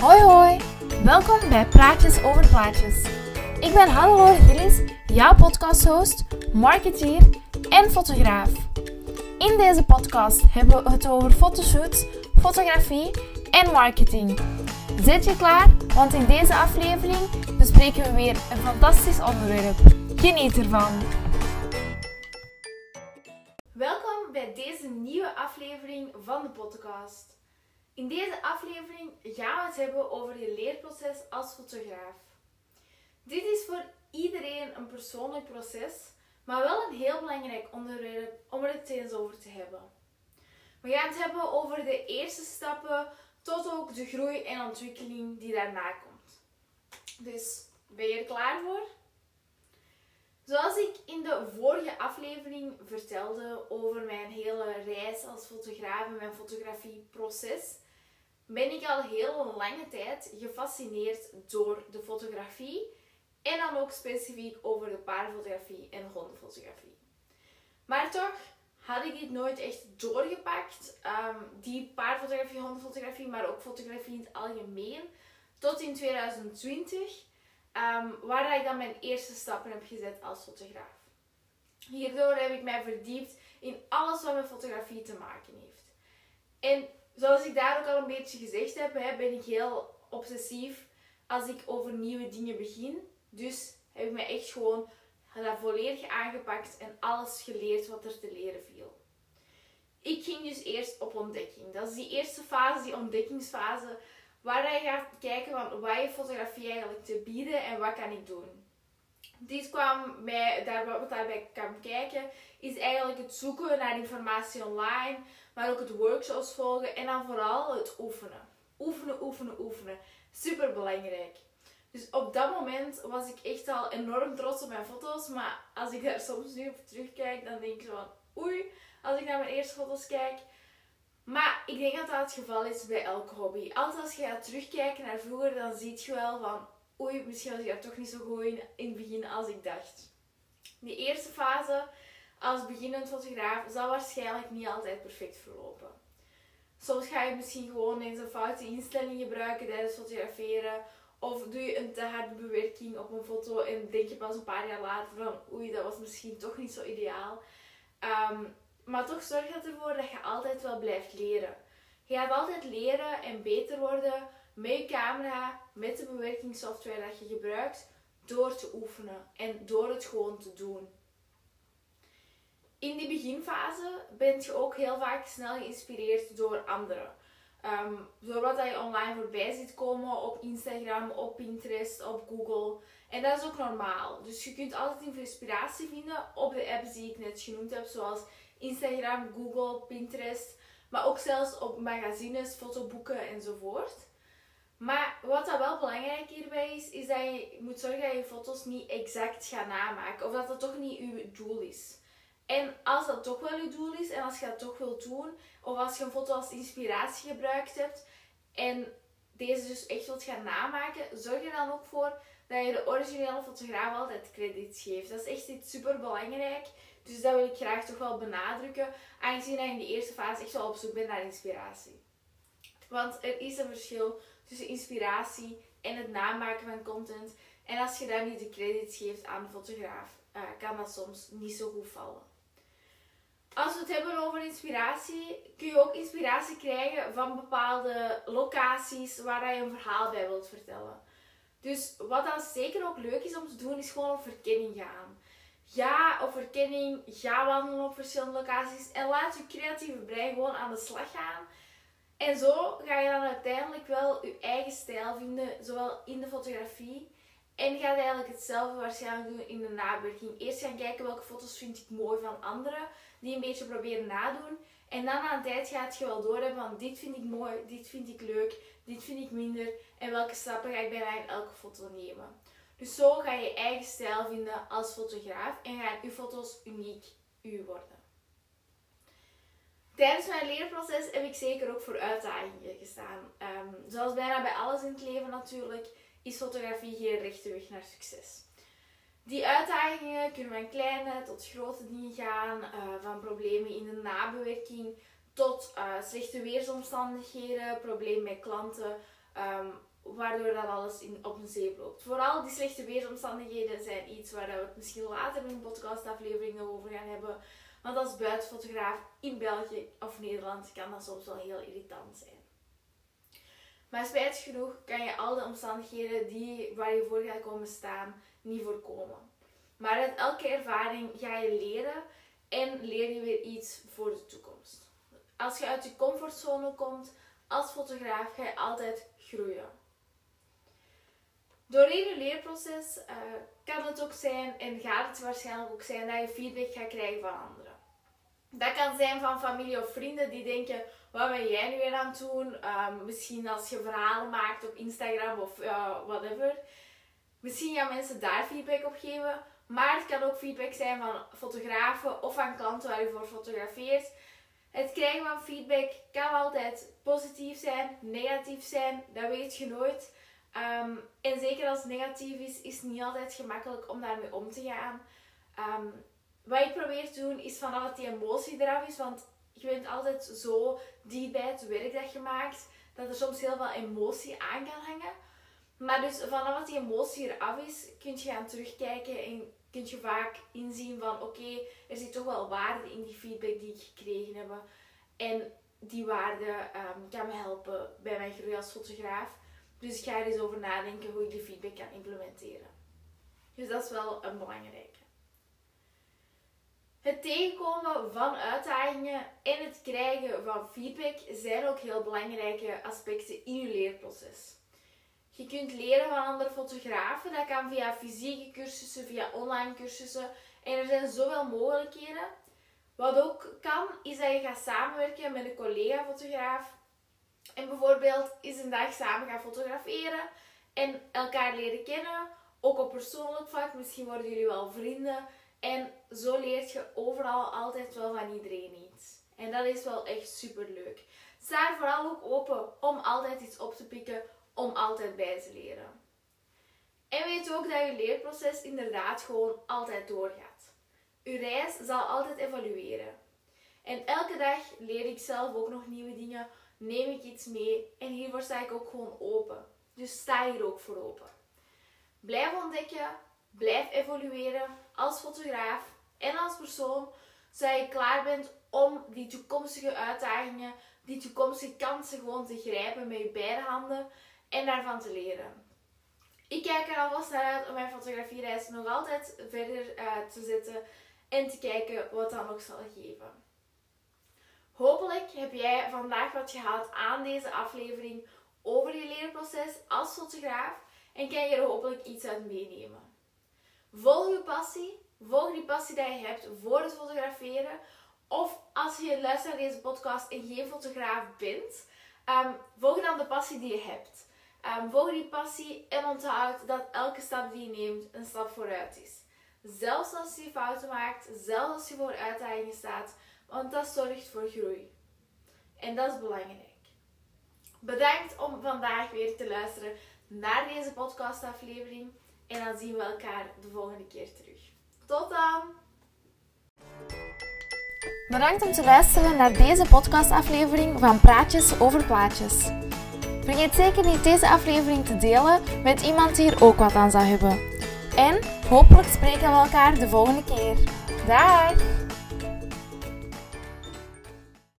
Hoi hoi, welkom bij Praatjes over Plaatjes. Ik ben Hannelore Gillis, jouw podcasthost, marketeer en fotograaf. In deze podcast hebben we het over fotoshoots, fotografie en marketing. Zet je klaar? Want in deze aflevering bespreken we weer een fantastisch onderwerp. Geniet ervan! Welkom bij deze nieuwe aflevering van de podcast. In deze aflevering gaan we het hebben over je leerproces als fotograaf. Dit is voor iedereen een persoonlijk proces, maar wel een heel belangrijk onderwerp om er het eens over te hebben. We gaan het hebben over de eerste stappen tot ook de groei en ontwikkeling die daarna komt. Dus ben je er klaar voor? Zoals ik in de vorige aflevering vertelde over mijn hele reis als fotograaf en mijn fotografieproces, ben ik al heel lange tijd gefascineerd door de fotografie en dan ook specifiek over de paardenfotografie en hondenfotografie. Maar toch had ik dit nooit echt doorgepakt, um, die paardenfotografie, hondenfotografie, maar ook fotografie in het algemeen, tot in 2020, um, waar ik dan mijn eerste stappen heb gezet als fotograaf. Hierdoor heb ik mij verdiept in alles wat met fotografie te maken heeft. En zoals ik daar ook al een beetje gezegd heb, ben ik heel obsessief als ik over nieuwe dingen begin. Dus heb ik me echt gewoon dat volledig aangepakt en alles geleerd wat er te leren viel. Ik ging dus eerst op ontdekking. Dat is die eerste fase, die ontdekkingsfase, waar je gaat kijken van wat je fotografie eigenlijk te bieden en wat kan ik doen. Dit kwam mij, daar, wat daarbij kan kijken, is eigenlijk het zoeken naar informatie online, maar ook het workshops volgen en dan vooral het oefenen. Oefenen, oefenen, oefenen. Super belangrijk. Dus op dat moment was ik echt al enorm trots op mijn foto's, maar als ik daar soms nu op terugkijk, dan denk ik zo van oei, als ik naar mijn eerste foto's kijk. Maar ik denk dat dat het geval is bij elke hobby. Altijd als je gaat terugkijken naar vroeger, dan zie je wel van oei, misschien was ik daar toch niet zo goed in, in het begin als ik dacht. Die eerste fase als beginnend fotograaf zal waarschijnlijk niet altijd perfect verlopen. Soms ga je misschien gewoon eens een foute instelling gebruiken tijdens fotograferen. Of doe je een te harde bewerking op een foto en denk je pas een paar jaar later van oei, dat was misschien toch niet zo ideaal. Ehm, maar toch zorg dat ervoor dat je altijd wel blijft leren. Je gaat altijd leren en beter worden met je camera, met de bewerkingssoftware dat je gebruikt, door te oefenen en door het gewoon te doen. In die beginfase ben je ook heel vaak snel geïnspireerd door anderen. Um, door wat je online voorbij ziet komen op Instagram, op Pinterest, op Google. En dat is ook normaal. Dus je kunt altijd inspiratie vinden op de apps die ik net genoemd heb, zoals Instagram, Google, Pinterest. Maar ook zelfs op magazines, fotoboeken enzovoort. Maar wat dat wel belangrijk hierbij is, is dat je moet zorgen dat je foto's niet exact gaat namaken. Of dat dat toch niet je doel is. En als dat toch wel je doel is en als je dat toch wilt doen, of als je een foto als inspiratie gebruikt hebt en deze dus echt wilt gaan namaken, zorg er dan ook voor dat je de originele fotograaf altijd credits geeft. Dat is echt iets super belangrijk. Dus dat wil ik graag toch wel benadrukken, aangezien je in de eerste fase echt wel op zoek bent naar inspiratie. Want er is een verschil tussen inspiratie en het namaken van content. En als je daar niet de credits geeft aan de fotograaf, uh, kan dat soms niet zo goed vallen. Als we het hebben over inspiratie, kun je ook inspiratie krijgen van bepaalde locaties waar je een verhaal bij wilt vertellen. Dus wat dan zeker ook leuk is om te doen, is gewoon op verkenning gaan. Ga op verkenning, ga wandelen op verschillende locaties en laat je creatieve brein gewoon aan de slag gaan. En zo ga je dan uiteindelijk wel je eigen stijl vinden, zowel in de fotografie en gaat eigenlijk hetzelfde waarschijnlijk doen in de nabewerking. Eerst gaan kijken welke foto's vind ik mooi van anderen, die een beetje proberen nadoen. En dan na een tijd gaat je wel doorhebben van dit vind ik mooi, dit vind ik leuk, dit vind ik minder. En welke stappen ga ik bijna in elke foto nemen. Dus zo ga je eigen stijl vinden als fotograaf en gaan je foto's uniek u worden. Tijdens mijn leerproces heb ik zeker ook voor uitdagingen gestaan. Um, zoals bijna bij alles in het leven natuurlijk, is fotografie geen rechte weg naar succes. Die uitdagingen kunnen van kleine tot grote dingen gaan, uh, van problemen in de nabewerking tot uh, slechte weersomstandigheden, problemen met klanten, ehm, waardoor dat alles in, op een zeep loopt. Vooral die slechte weersomstandigheden zijn iets waar we het misschien later in een podcastaflevering over gaan hebben. Want als buitenfotograaf in België of Nederland kan dat soms wel heel irritant zijn. Maar spijtig genoeg kan je al de omstandigheden die, waar je voor gaat komen staan niet voorkomen. Maar uit elke ervaring ga je leren en leer je weer iets voor de toekomst. Als je uit je comfortzone komt als fotograaf, ga je altijd groeien. Door je leerproces uh, kan het ook zijn en gaat het waarschijnlijk ook zijn dat je feedback gaat krijgen van anderen. Dat kan zijn van familie of vrienden die denken: wat ben jij nu weer aan het doen? Um, misschien als je verhalen maakt op Instagram of whatever. Misschien gaan mensen daar feedback op geven. Maar het kan ook feedback zijn van fotografen of van klanten waar je voor fotografeert. Het krijgen van feedback kan altijd positief zijn, negatief zijn, dat weet je nooit. Ehm, en zeker als het negatief is, is het niet altijd gemakkelijk om daarmee om te gaan. Ehm, wat ik probeer te doen, is vanaf dat die emotie eraf is, want je bent altijd zo dicht bij het werk dat je maakt, dat er soms heel veel emotie aan kan hangen. Maar dus vanaf dat die emotie eraf is, kun je gaan terugkijken en kun je vaak inzien van oké, er zit toch wel waarde in die feedback die ik gekregen heb. En die waarde um, kan me helpen bij mijn groei als fotograaf. Dus ik ga er eens over nadenken hoe ik die feedback kan implementeren. Dus dat is wel een belangrijke. Het tegenkomen van uitdagingen en het krijgen van feedback zijn ook heel belangrijke aspecten in je leerproces. Je kunt leren van andere fotografen. Dat kan via fysieke cursussen, via online cursussen. En er zijn zoveel mogelijkheden. Wat ook kan, is dat je gaat samenwerken met een collega-fotograaf. En bijvoorbeeld eens een dag samen gaan fotograferen. En elkaar leren kennen. Ook op persoonlijk vlak. Misschien worden jullie wel vrienden. En zo leert je overal altijd wel van iedereen iets. En dat is wel echt super leuk. Sta vooral ook open om altijd iets op te pikken om altijd bij te leren. En weet ook dat je leerproces inderdaad gewoon altijd doorgaat. Je reis zal altijd evolueren. En elke dag leer ik zelf ook nog nieuwe dingen, neem ik iets mee en hiervoor sta ik ook gewoon open. Dus sta hier ook voor open. Blijf ontdekken, blijf evolueren als fotograaf en als persoon, zodat je klaar bent om die toekomstige uitdagingen, die toekomstige kansen gewoon te grijpen met je beide handen en daarvan te leren. Ik kijk er alvast naar uit om mijn fotografiereis nog altijd verder uh, te zetten en te kijken wat dat nog zal geven. Hopelijk heb jij vandaag wat gehad aan deze aflevering over je leerproces als fotograaf en kan je er hopelijk iets uit meenemen. Volg je passie, volg die passie die je hebt voor het fotograferen. Of als je luistert naar deze podcast en geen fotograaf bent, um, volg dan de passie die je hebt. Um, volg die passie en onthoud dat elke stap die je neemt een stap vooruit is. Zelfs als je fouten maakt, zelfs als je voor uitdagingen staat, want dat zorgt voor groei. En dat is belangrijk. Bedankt om vandaag weer te luisteren naar deze podcastaflevering. En dan zien we elkaar de volgende keer terug. Tot dan! Bedankt om te luisteren naar deze podcastaflevering van Praatjes over Plaatjes. Vergeet zeker niet deze aflevering te delen met iemand die hier ook wat aan zou hebben. En hopelijk spreken we elkaar de volgende keer. Dag!